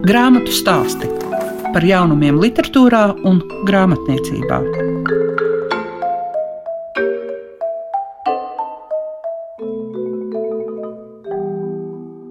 Grāmatu stāsti par jaunumiem, literatūrā un grāmatniecībā.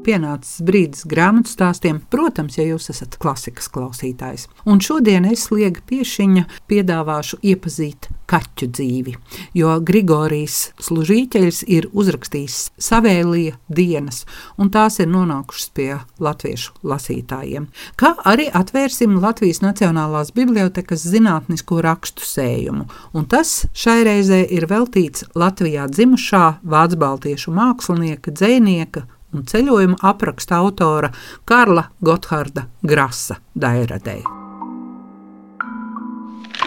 pienācis brīdis grāmatu stāstiem, protams, ja jūs esat klasikas klausītājs. Un šodien es liegu piešiņa piedāvāšu iepazīt kaķu dzīvi, jo Grigorijs Služīķeļs ir uzrakstījis savēlīja dienas, un tās ir nonākušas pie latviešu lasītājiem. Kā arī atvērsim Latvijas Nacionālās bibliotekas zinātnisko rakstu sējumu, un tas šai reizē ir veltīts Latvijā dzimušā vācu baltiešu mākslinieka, dzēnieka, un ceļojuma apraksta autora Karla Gotthārda Grasa Dairadē.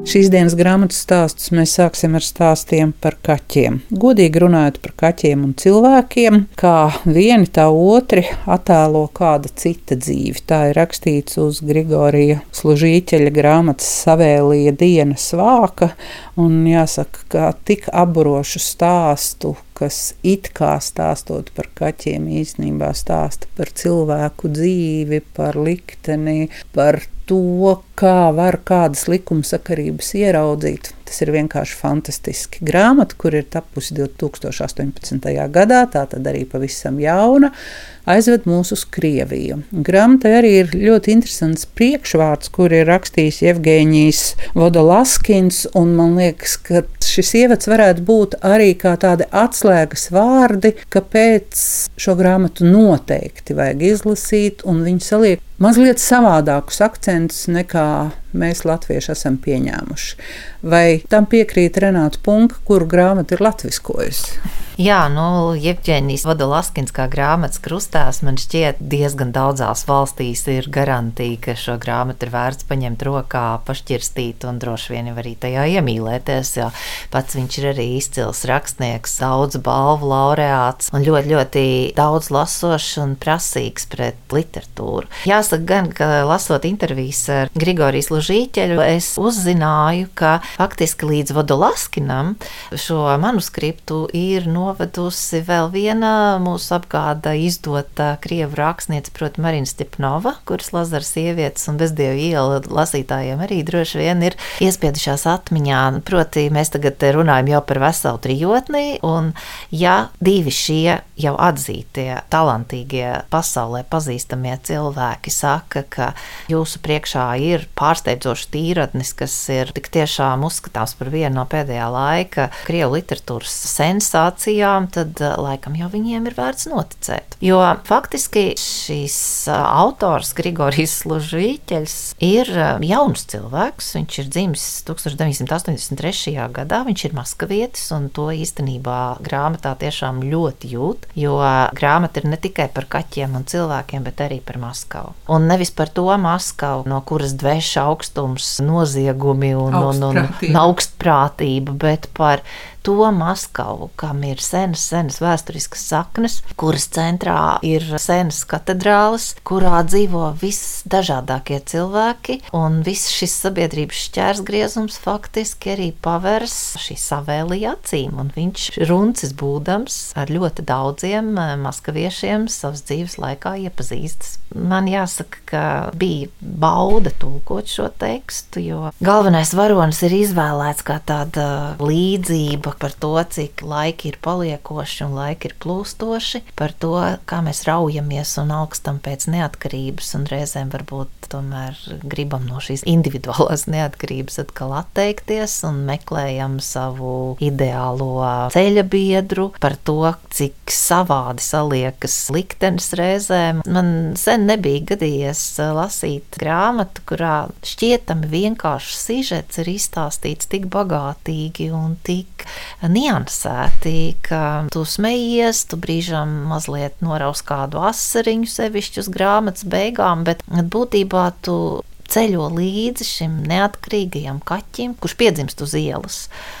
Šīs dienas grāmatu stāstus mēs sāksim ar stāstiem par kaķiem. Godīgi runājot par kaķiem un cilvēkiem, kā vieni tā otri attēlo kāda cita dzīve. Tā ir rakstīts uz Grigorija Služīķeļa grāmatas savēlīja dienas vāka, un jāsaka, ka tik apburošu stāstu, kas it kā stāstot par kaķiem, īstenībā stāsta par cilvēku dzīvi, par likteni, par to, kā var kādas likumsakarības ieraudzīt. Tas ir vienkārši fantastiski. Grāmata, kur ir tapusi 2018. gadā, tā tad arī pavisam jauna, aizved mūs uz Krieviju. Grāmatai arī ir ļoti interesants priekšvārds, kur ir rakstījis Jevģīnijas Vodolaskins, man liekas, ka šis ievads varētu būt arī kā tādi atslēgas vārdi, kāpēc šo grāmatu noteikti vajag izlasīt, un viņi saliek mazliet savādākus akcentus nekā mēs, latvieši, esam pieņēmuši. Vai tam piekrīt Renāta Punka, kuru grāmatu ir latviskojusi? Jā, nu, Jevģēnijas Vodolaskins kā grāmatas krustās man šķiet diezgan daudzās valstīs ir garantija, ka šo grāmatu ir vērts paņemt rokā, pašķirstīt un droši vien arī tajā iemīlēties, jo pats viņš ir arī izcils rakstnieks, daudz balvu laureāts un ļoti, ļoti daudz lasošs un prasīgs pret literatūru. Jāsaka gan, ka lasot intervijas ar Grigorijas Lužīķeļu, es uzzināju, ka faktiski līdz Vodolaskinam šo manuskriptu ir no novedusi vēl viena mūsu apgāda izdota krievu rakstniece, proti, Marina Stepnova, kuras Lazars sievietes un bezdievu iela lasītājiem arī droši vien ir iespiedušās atmiņā. Proti, mēs tagad runājam jau par veselu trijotni, un ja divi šie jau atzītie, talantīgie, pasaulē pazīstamie cilvēki saka, ka jūsu priekšā ir pārsteidzošs tīratnis, kas ir tik tiešām uzskatāms par vienu no pēdējā laika krievu literatūras sensācijām, diskusijām, tad eh, laikam jau viņiem ir vērts noticēt. Jo faktiski šīs eh, autors Grigorijs Lužīķeļs ir eh, jauns cilvēks. Viņš ir dzimis 1983. gadā, viņš ir maskavietis, un to īstenībā grāmatā tiešām ļoti jūt, jo grāmata ir ne tikai par kaķiem un cilvēkiem, bet arī par Maskavu. Un nevis par to Maskavu, no kuras dvēš augstums, noziegumi un, un, un, un augstprātība, bet par to Maskavu, kam ir senas, senas vēsturiskas saknes, kuras centrā ir senas katedrālis, kurā dzīvo visdažādākie cilvēki, un viss šis sabiedrības šķērsgriezums faktiski arī pavērs šī savēlīja acīm, un viņš runcis būdams ar ļoti daudziem eh, maskaviešiem savas dzīves laikā iepazīstas. Man jāsaka, ka bija bauda tulkot šo tekstu, jo galvenais varonis ir izvēlēts kā tāda līdzība darba, par to, cik laiki ir paliekoši un laiki ir plūstoši, par to, kā mēs raujamies un augstam pēc neatkarības, un reizēm varbūt tomēr gribam no šīs individuālās neatkarības atkal atteikties un meklējam savu ideālo ceļa biedru, par to, cik savādi saliekas liktenis reizēm. Man sen nebija gadījies lasīt grāmatu, kurā šķietami vienkāršs sižets ir izstāstīts tik bagātīgi un tik niansēti, ka tu smejies, tu brīžam mazliet noraus kādu asariņu sevišķi uz grāmatas beigām, bet būtībā tu ceļo līdzi šim neatkarīgajam kaķim, kurš piedzimst uz ielas.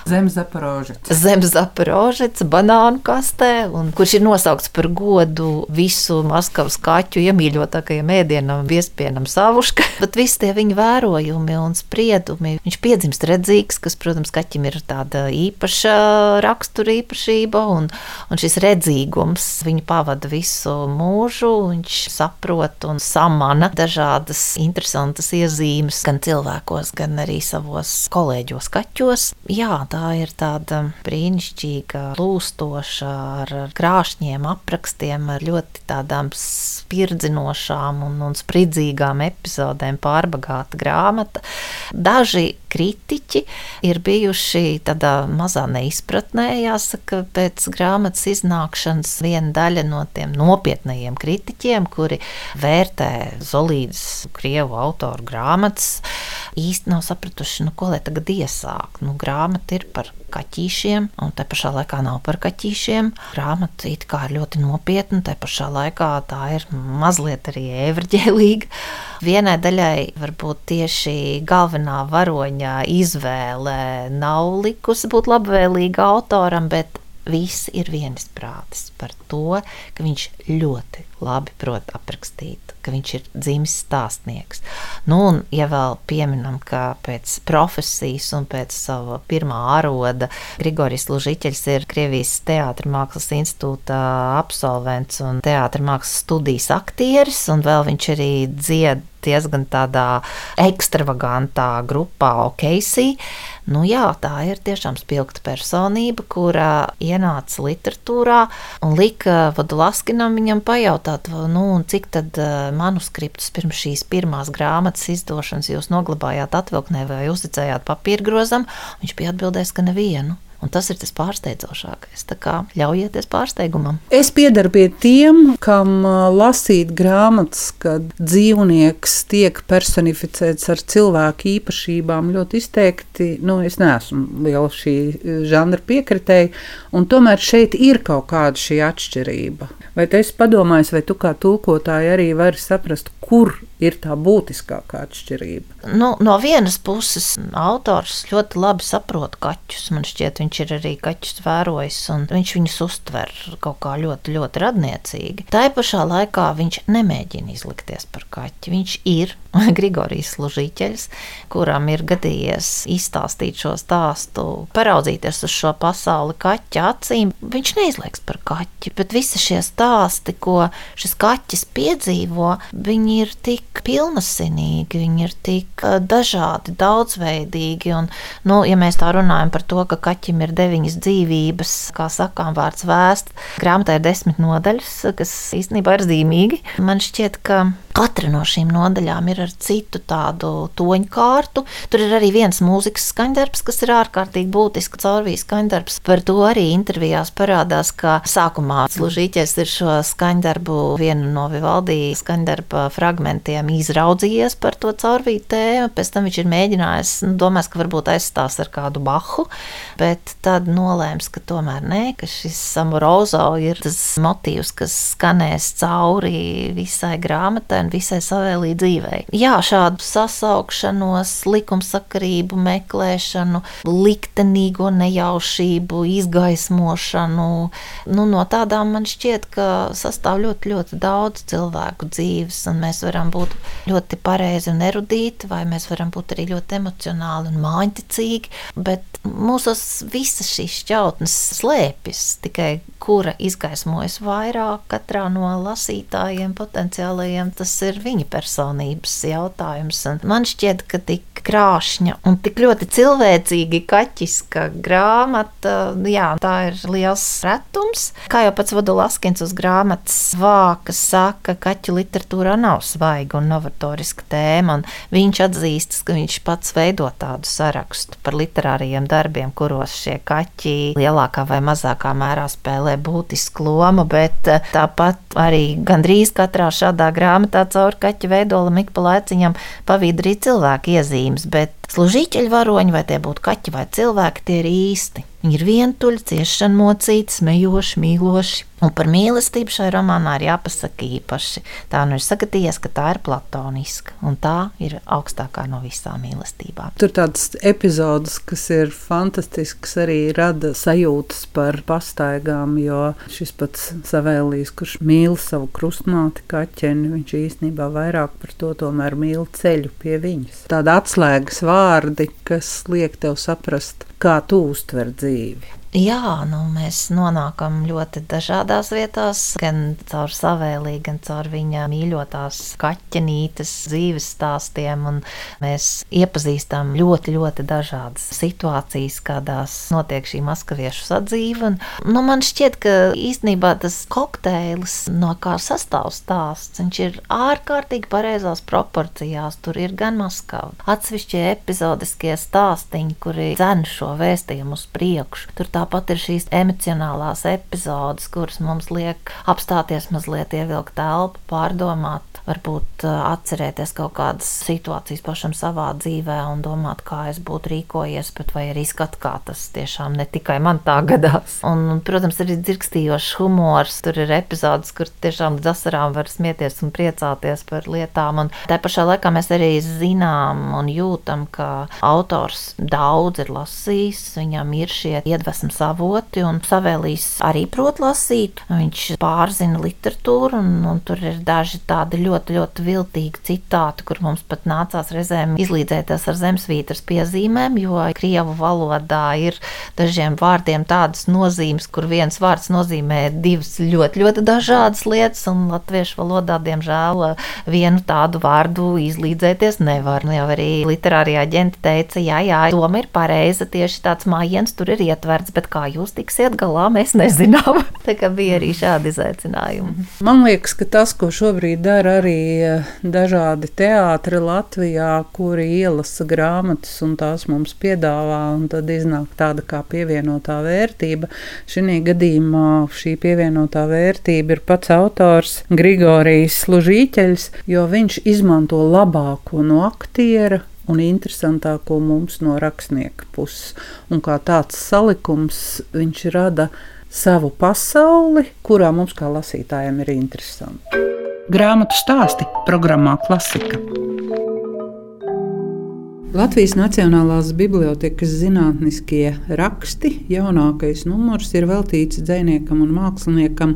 Zem Zaporožets. Zem Zaporožets, banānu kastē, un kurš ir nosaukts par godu visu Maskavas kaķu iemīļotākajam ēdienam, viespienam savuška. Bet visi tie viņa vērojumi un spriedumi, viņš piedzimst redzīgs, kas, protams, kaķim ir tāda īpaša rakstura īpašība, un, un šis redzīgums viņu pavada visu mūžu, viņš saprot un samana dažādas interesantas iezīmes gan cilvēkos, gan arī savos kolēģos kaķos. Jā, tā ir tāda brīnišķīga, lūstoša, ar krāšņiem aprakstiem, ar ļoti tādām spirdzinošām un, un spridzīgām epizodēm pārbagāta grāmata. Daži kritiķi ir bijuši tādā mazā neizpratnē, jāsaka, pēc grāmatas iznākšanas viena daļa no tiem nopietnajiem kritiķiem, kuri vērtē Zolīdas krievu autoru grāmatas, īsti nav sapratuši, nu, ko lai tagad iesāk. Nu, grāmata ir par kaķīšiem, un te pašā laikā nav par kaķīšiem. Grāmata it kā ir ļoti nopietna, te pašā laikā tā ir mazliet arī evrģēlīga. Vienai daļai varbūt tieši galvenā varoņa izvēle nav likusi būt labvēlīga autoram, bet visi ir vienisprātis par to, ka viņš ļoti labi prot aprakstīt, ka viņš ir dzimis stāstnieks. Nu, un, ja vēl pieminam, ka pēc profesijas un pēc sava pirmā aroda Grigorijs Lužiķeļs ir Krievijas Teātra mākslas institūta absolvents un teātra mākslas studijas aktieris, un vēl viņš arī dzied diezgan tādā ekstravagantā grupā OKC. Nu, jā, tā ir tiešām spilgta personība, kura ienāca literatūrā un lika Vadolaskinam viņam pajautāt, nu, cik tad eh, manuskriptus pirms šīs pirmās grāmatas izdošanas jūs noglabājāt atvilknē vai uzticējāt papīrgrozam. Viņš bija atbildējis, ka nevienu. Un tas ir tas pārsteidzošākais. Tā kā ļaujieties pārsteigumam. Es piedaru pie tiem, kam lasīt grāmatas, kad dzīvnieks tiek personificēts ar cilvēku īpašībām ļoti izteikti. Nu, es neesmu liela šī žanra piekritēja, un tomēr šeit ir kaut kāda šī atšķirība. Vai tu esi padomājis, vai tu kā tulkotāji arī vari saprast, kur ir tā būtiskākā atšķirība? Nu, no vienas puses, autors ļoti labi saprot kaķus. Man šķiet, viņš ir arī kaķus vērojis, un viņš viņus uztver kaut kā ļoti, ļoti radniecīgi. Tā pašā laikā viņš nemēģina izlikties par kaķi. Viņš ir Grigorijs Lužīķeļs, kuram ir gadījies izstāstīt šo stāstu, paraudzīties uz šo pasauli kaķa acīm. Viņš neizlieks par kaķi, bet visi šie stāsti, ko šis kaķis piedzīvo, viņi ir tik pilnasinīgi, viņi ir tik eh, dažādi, daudzveidīgi. Un, nu, ja mēs tā runājam par to, ka kaķim ir deviņas dzīvības, kā sakām, vārds vēst, grāmatā ir desmit nodaļas, kas īstenībā ir zīmīgi. Man šķiet, ka Katra no šīm nodaļām ir ar citu tādu toņu kārtu. Tur ir arī viens mūzikas skaņdarbs, kas ir ārkārtīgi būtisks caurvīs skaņdarbs. Par to arī intervijās parādās, ka sākumā Služīķis ir šo skaņdarbu vienu no Vivaldī skaņdarba fragmentiem izraudzījies par to caurvīju tēmu. Pēc tam viņš ir mēģinājis, nu, domās, ka varbūt aizstās ar kādu bahu, bet tad nolēms, ka tomēr nē, ka šis amorozo ir tas motīvs, kas skanēs cauri visai grāmatai un visai savēlī dzīvei. Jā, šādu sasaukšanos, likumsakarību meklēšanu, liktenīgo nejaušību, izgaismošanu, nu, no tādām man šķiet, ka sastāv ļoti, ļoti daudz cilvēku dzīves, un mēs varam būt ļoti pareizi un erudīti, vai mēs varam būt arī ļoti emocionāli un māņticīgi, bet mūsos visas šīs šķautnes slēpjas tikai kura izgaismojas vairāk katrā no lasītājiem, potenciālajiem. Tas ir viņa personības jautājums. Un man šķiet, ka tik krāšņa un tik ļoti cilvēcīgi kaķiska grāmata, jā, tā ir liels retums. Kā jau pats Vodolaskins uz grāmatas vāka saka, kaķu literatūrā nav svaiga un novatoriska tēma, un viņš atzīstas, ka viņš pats veido tādu sarakstu par literāriem darbiem, kuros šie kaķi lielākā vai mazākā mērā spēlē spēlē būtisku lomu, bet eh, tāpat arī gandrīz katrā šādā grāmatā caur kaķa veidolam ik pa laiciņam pavīd arī cilvēku iezīmes. Bet služīķeļu varoņi, vai tie būtu kaķi vai cilvēki, tie ir īsti. Viņi ir vientuļi, ciešana mocīti, smejoši, mīloši. Un par mīlestību šai romānā ir jāpasaka īpaši. Tā nu ir sagadījies, ka tā ir platoniska, un tā ir augstākā no visām mīlestībām. Tur tādas epizodes, kas ir fantastiskas, arī rada sajūtas par pastaigām, jo šis pats Savēlīs, kurš mīl savu krustmāti kaķeni, viņš īstenībā vairāk par to tomēr mīl ceļu pie viņas. Tāda atslēgas vārdi, kas liek tev saprast, kā tu uztver dzīvi. Jā, nu, mēs nonākam ļoti dažādās vietās, gan caur savēlī, gan caur viņa mīļotās kaķenītes dzīves stāstiem. Mēs iepazīstam ļoti, ļoti dažādas situācijas, kādās notiek šī maskaviešu sadzīve. Un, nu, man šķiet, ka īstenībā tas kokteils, no kā sastāv stāsts, viņš ir ārkārtīgi pareizās proporcijās. Tur ir gan maskava, atsevišķie epizodiskie stāstiņi, kuri dzen šo vēstījumu uz priekšu. Tur Tāpat ir šīs emocionālās epizodes, kuras mums liek apstāties mazliet, ievilkt telpu, pārdomāt, varbūt atcerēties kaut kādas situācijas pašam savā dzīvē un domāt, kā es būtu rīkojies, bet vai arī skat, kā tas tiešām ne tikai man tā gadās. Un, protams, arī dzirkstījošs humors, tur ir epizodes, kur tiešām līdz asarām var smieties un priecāties par lietām. Un tā pašā laikā mēs arī zinām un jūtam, ka autors daudz ir lasījis, viņam ir šie iedvesmas iedvesmas avoti, un Savēlīs arī prot lasīt. Viņš pārzina literatūru, un, un tur ir daži tādi ļoti, ļoti viltīgi citāti, kur mums pat nācās reizēm izlīdzēties ar zemesvītras piezīmēm, jo krievu valodā ir dažiem vārdiem tādas nozīmes, kur viens vārds nozīmē divas ļoti, ļoti dažādas lietas, un latviešu valodā, diemžēl, vienu tādu vārdu izlīdzēties nevar. Jau arī literārie aģenti teica, jā, jā, doma ir pareiza, tieši tāds mājiens tur ir ietverts, bet kā jūs tiksiet galā, mēs nezinām. Tā kā bija arī šādi izaicinājumi. Man liekas, ka tas, ko šobrīd dara arī eh, dažādi teātri Latvijā, kuri ielasa grāmatas un tās mums piedāvā, un tad iznāk tāda kā pievienotā vērtība. Šī gadījumā šī pievienotā vērtība ir pats autors Grigorijs Lužīķeļs, jo viņš izmanto labāko no aktiera un interesantāko mums no rakstnieka puses. Un kā tāds salikums viņš rada savu pasauli, kurā mums kā lasītājiem ir interesanti. Grāmatu stāsti programmā Klasika. Latvijas Nacionālās Bibliotēkas zinātniskie raksti jaunākais numurs ir veltīts dzinējam un māksliniekam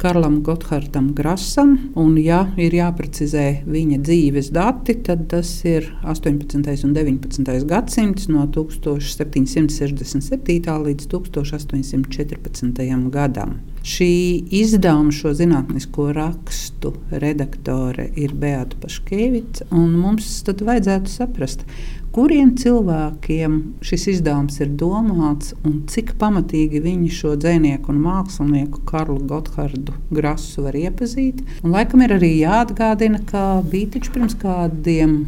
Karlam Gotthardam Grasam. Un, ja ir jāprecizē viņa dzīves dati, tad tas ir 18. un 19. gadsimts no 1767. līdz 1814. gadam. Šī izdevuma šo zinātnisko rakstu redaktore ir Beata Paškevica, un mums tad vajadzētu saprast, kuriem cilvēkiem šis izdevums ir domāts un cik pamatīgi viņi šo dzinieku un mākslinieku Karlu Gotthārdu Grasu var iepazīt. Un laikam ir arī jāatgādina, ka bija taču pirms kādiem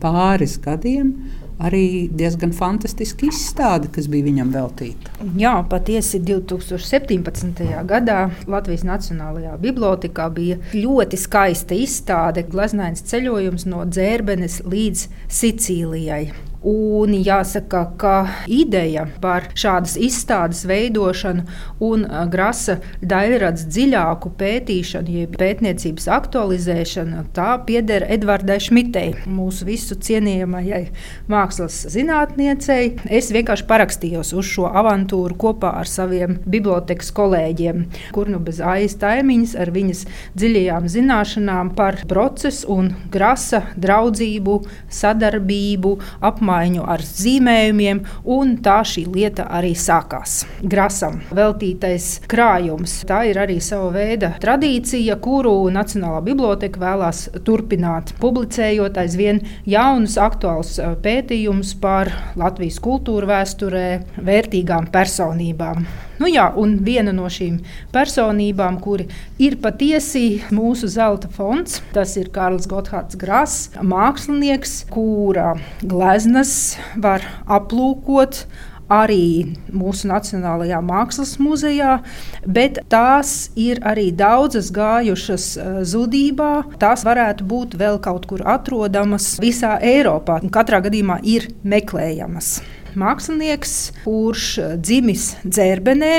pāris gadiem arī diezgan fantastiska izstāde, kas bija viņam veltīta. Jā, patiesi 2017. gadā Latvijas Nacionālajā Bibliotēkā bija ļoti skaista izstāde, gleznains ceļojums no dzērbenes līdz Sicīlijai. Un jāsaka, ka ideja par šādas izstādes veidošanu un grasa daļradas dziļāku pētīšanu, jeb pētniecības aktualizēšanu, tā pieder Edvardai Šmitei, mūsu visu cienījamajai mākslas zinātniecei. Es vienkārši parakstījos uz šo avantūru kopā ar saviem bibliotekas kolēģiem, kur nu bez aiz taimiņas ar viņas dziļajām zināšanām par procesu un grasa draudzību, sadarbību, apmācību apmaiņu ar zīmējumiem, un tā šī lieta arī sākās. Grasam veltītais krājums. Tā ir arī sava veida tradīcija, kuru Nacionālā biblioteka vēlās turpināt, publicējot aizvien jaunus, aktuālus eh, pētījumus par Latvijas kultūra vēsturē, vērtīgām personībām. Nu, jā, un viena no šīm personībām, kuri ir patiesi mūsu zelta fonds, tas ir Karls Gotthārds Grass, mākslinieks, kura glezna runas var aplūkot arī mūsu Nacionālajā Mākslas muzejā, bet tās ir arī daudzas gājušas eh, zudībā. Tās varētu būt vēl kaut kur atrodamas visā Eiropā. Katrā gadījumā ir meklējamas mākslinieks, kurš eh, dzimis dzērbenē,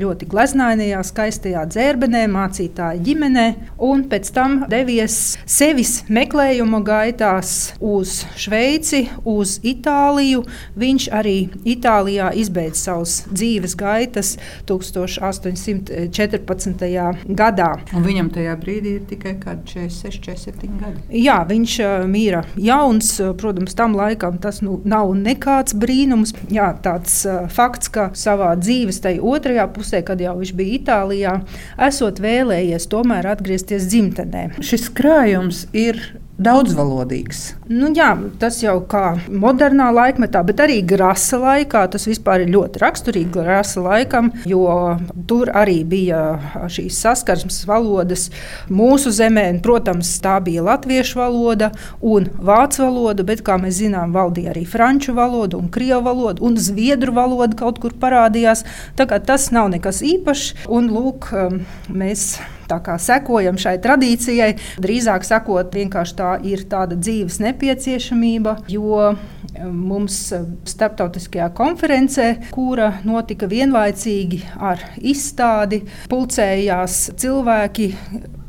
ļoti gleznainajā, skaistajā dzērbenē, mācītāja ģimenē, un pēc tam devies sevis meklējuma gaitās uz Šveici, uz Itāliju. Viņš arī Itālijā izbeidza savus dzīves gaitas 1814. gadā. Un viņam tajā brīdī ir tikai 46, 47 gadi. Jā, viņš uh, mīra jauns. Protams, tam laikam tas nu, nav nekāds brīnums brīnums. Jā, tāds uh, fakts, ka savā dzīves tajā otrajā pusē, kad jau viņš bija Itālijā, esot vēlējies tomēr atgriezties dzimtenē. Šis krājums ir daudzvalodīgs. Nu, jā, tas jau kā modernā laikmetā, bet arī grasa laikā. Tas vispār ir ļoti raksturīgi grasa laikam, jo tur arī bija šīs saskarsmes valodas mūsu zemē. Protams, tā bija latviešu valoda un vācu valoda, bet, kā mēs zinām, valdīja arī franču valoda un krievu valoda un zviedru valoda kaut kur parādījās. Tas nav nekas īpašs. Un, lūk, mēs sekojam šai tradīcijai. Drīzāk sakot, vienkārši tā ir tāda dzīves nepieciešamība, jo eh, mums eh, starptautiskajā konferencē, kura notika vienlaicīgi ar izstādi, pulcējās cilvēki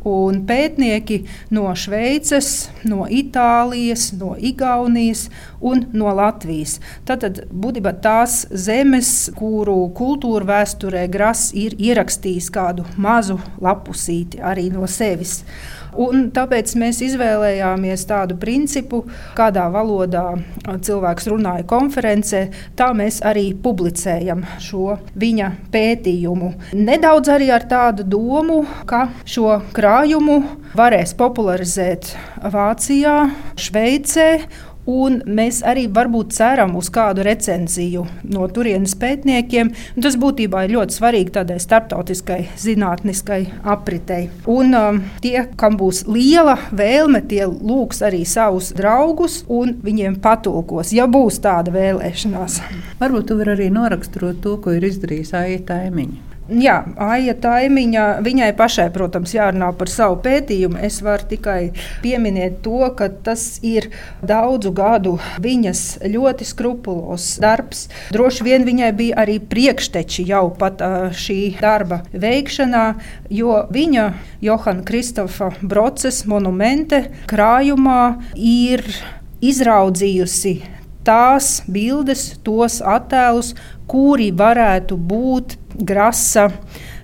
Un pētnieki no Šveices, no Itālijas, no Igaunijas un no Latvijas. Tātad būtībā tās zemes, kuru kultūra vēsturē Grāss ir ierakstījis kādu mazu lapusīti arī no sevis. Un tāpēc mēs izvēlējāmies tādu principu, kādā valodā cilvēks runāja konferencē, tā mēs arī publicējam šo viņa pētījumu. Nedaudz arī ar tādu domu, ka šo krājumu varēs popularizēt Vācijā, Šveicē Un mēs arī varbūt ceram uz kādu recenziju no turienes pētniekiem. Tas būtībā ir ļoti svarīgi tādai starptautiskai zinātniskai apritei. Un um, tie, kam būs liela vēlme, tie lūgs arī savus draugus un viņiem patulkos, ja būs tāda vēlēšanās. Varbūt tu vari arī noraksturot to, ko ir izdarījis Aija Taimiņa. Jā, Aija Taimiņa, viņai pašai, protams, jārunā par savu pētījumu. Es varu tikai pieminēt to, ka tas ir daudzu gadu viņas ļoti skrupulos darbs. Droši vien viņai bija arī priekšteči jau pat šī darba veikšanā, jo viņa Johana Kristofa Broces monumente krājumā ir izraudzījusi tās bildes, tos attēlus, kuri varētu būt grasa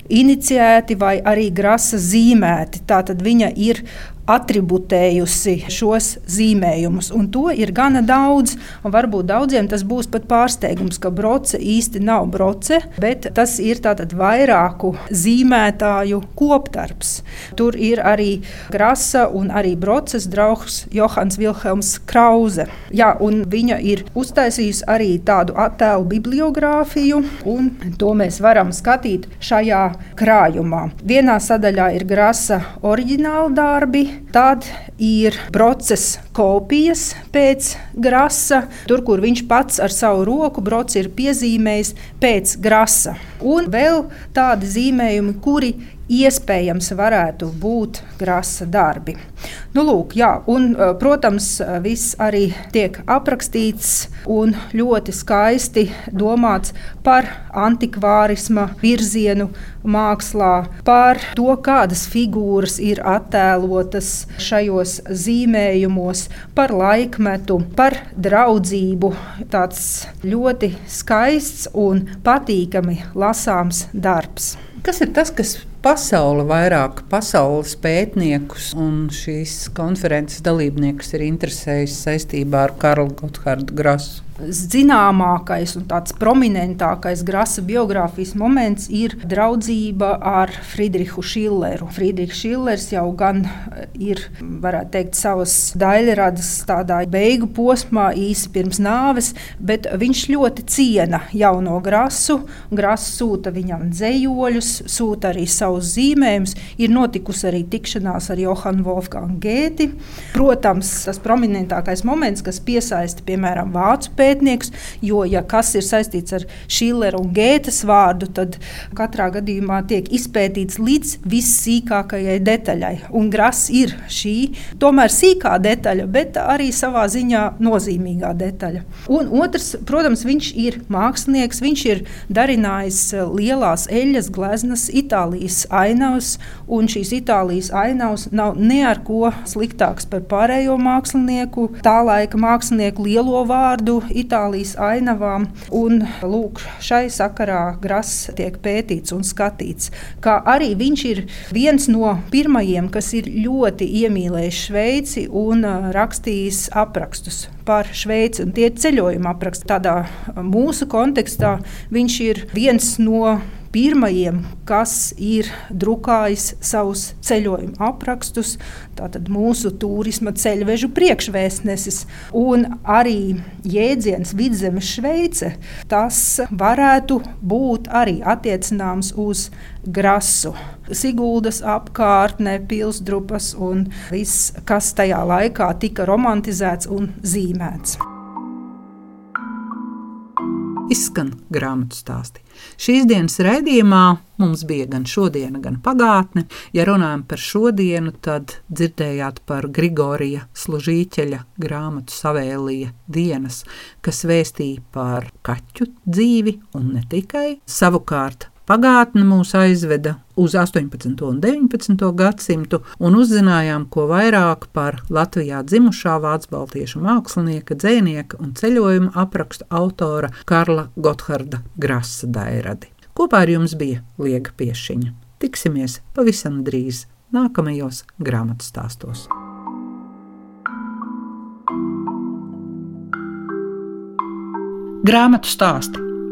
iniciēti vai arī grasa zīmēti. Tātad viņa ir atributējusi šos zīmējumus. Un to ir gana daudz. Varbūt daudziem tas būs pat pārsteigums, ka broce īsti nav broce, bet tas ir vairāku zīmētāju kopdarbs. Tur ir arī Grasa un arī broces draugs Johans Vilhelms Krause. Jā, viņa ir uztaisījusi arī tādu attēlu bibliogrāfiju, un to mēs varam skatīt šajā krājumā. Vienā sadaļā ir Grasa oriģināla darbi, Tad ir procesa kopijas pēc grasa, tur, kur viņš pats ar savu roku broci ir piezīmējis pēc grasa. Un vēl tādi zīmējumi, kuri iespējams varētu būt grasa darbi. Nu, lūk, jā, un, protams, viss arī tiek aprakstīts un ļoti skaisti domāts par antikvārisma virzienu mākslā, par to, kādas figūras ir attēlotas šajos zīmējumos, par laikmetu, par draudzību. Tāds ļoti skaists un patīkami lasāms darbs. Kas ir tas, kas pasaule vairāk pasaules pētniekus un šīs konferences dalībniekus ir interesējis saistībā ar Karlu Gotthārdu Grasu? Zināmākais un tāds prominentākais grasa biogrāfijas moments ir draudzība ar Friedrichu Schilleru. Friedrichs Schillers jau gan eh, ir, varētu teikt, savas daļradas tādā beigu posmā, īsi pirms nāves, bet viņš ļoti ciena jauno grasu. Grasa sūta viņam dzējoļus, sūta arī savus zīmējumus. Ir notikusi arī tikšanās ar Johanu Wolfgangu Gēti. Protams, tas prominentākais moments, kas piesaista piemēram vācu pētniekus, jo, ja kas ir saistīts ar Šilleru un Gētas vārdu, tad katrā gadījumā tiek izpētīts līdz vissīkākajai detaļai. Un Gras ir šī tomēr sīkā detaļa, bet arī savā ziņā nozīmīgā detaļa. Un otrs, protams, viņš ir mākslinieks, viņš ir darinājis lielās eļļas gleznas Itālijas ainavas, un šīs Itālijas ainavas nav ne ar ko sliktāks par pārējo mākslinieku, tā laika mākslinieku lielo vārdu Itālijas ainavām. Un, lūk, šai sakarā Grass tiek pētīts un skatīts. Kā arī viņš ir viens no pirmajiem, kas ir ļoti iemīlējis Šveici un rakstījis aprakstus par Šveici. Tie ceļojuma apraksti tādā mūsu kontekstā viņš ir viens no pirmajiem, kas ir drukājis savus ceļojuma aprakstus, tātad mūsu turisma ceļvežu priekšvēstnesis. Un arī jēdziens Vidzemes Šveice, tas varētu būt arī attiecināms uz grasu. Siguldas apkārtne, pilsdrupas un viss, kas tajā laikā tika romantizēts un zīmēts izskan grāmatu stāsti. Šīs dienas raidījumā mums bija gan šodiena, gan pagātne. Ja runājam par šodienu, tad dzirdējāt par Grigorija Služīķeļa grāmatu Savēlija dienas, kas vēstīja par kaķu dzīvi un ne tikai. Savukārt Pagātne mūs aizveda uz 18. un 19. gadsimtu un uzzinājām ko vairāk par Latvijā dzimušā vācu baltiešu mākslinieka, dzēnieka un ceļojuma aprakstu autora Karla Gotharda Grasa Dairadi. Kopā ar jums bija Liega Piešiņa. Tiksimies pavisam drīz nākamajos grāmatu stāstos. Grāmatu stāsti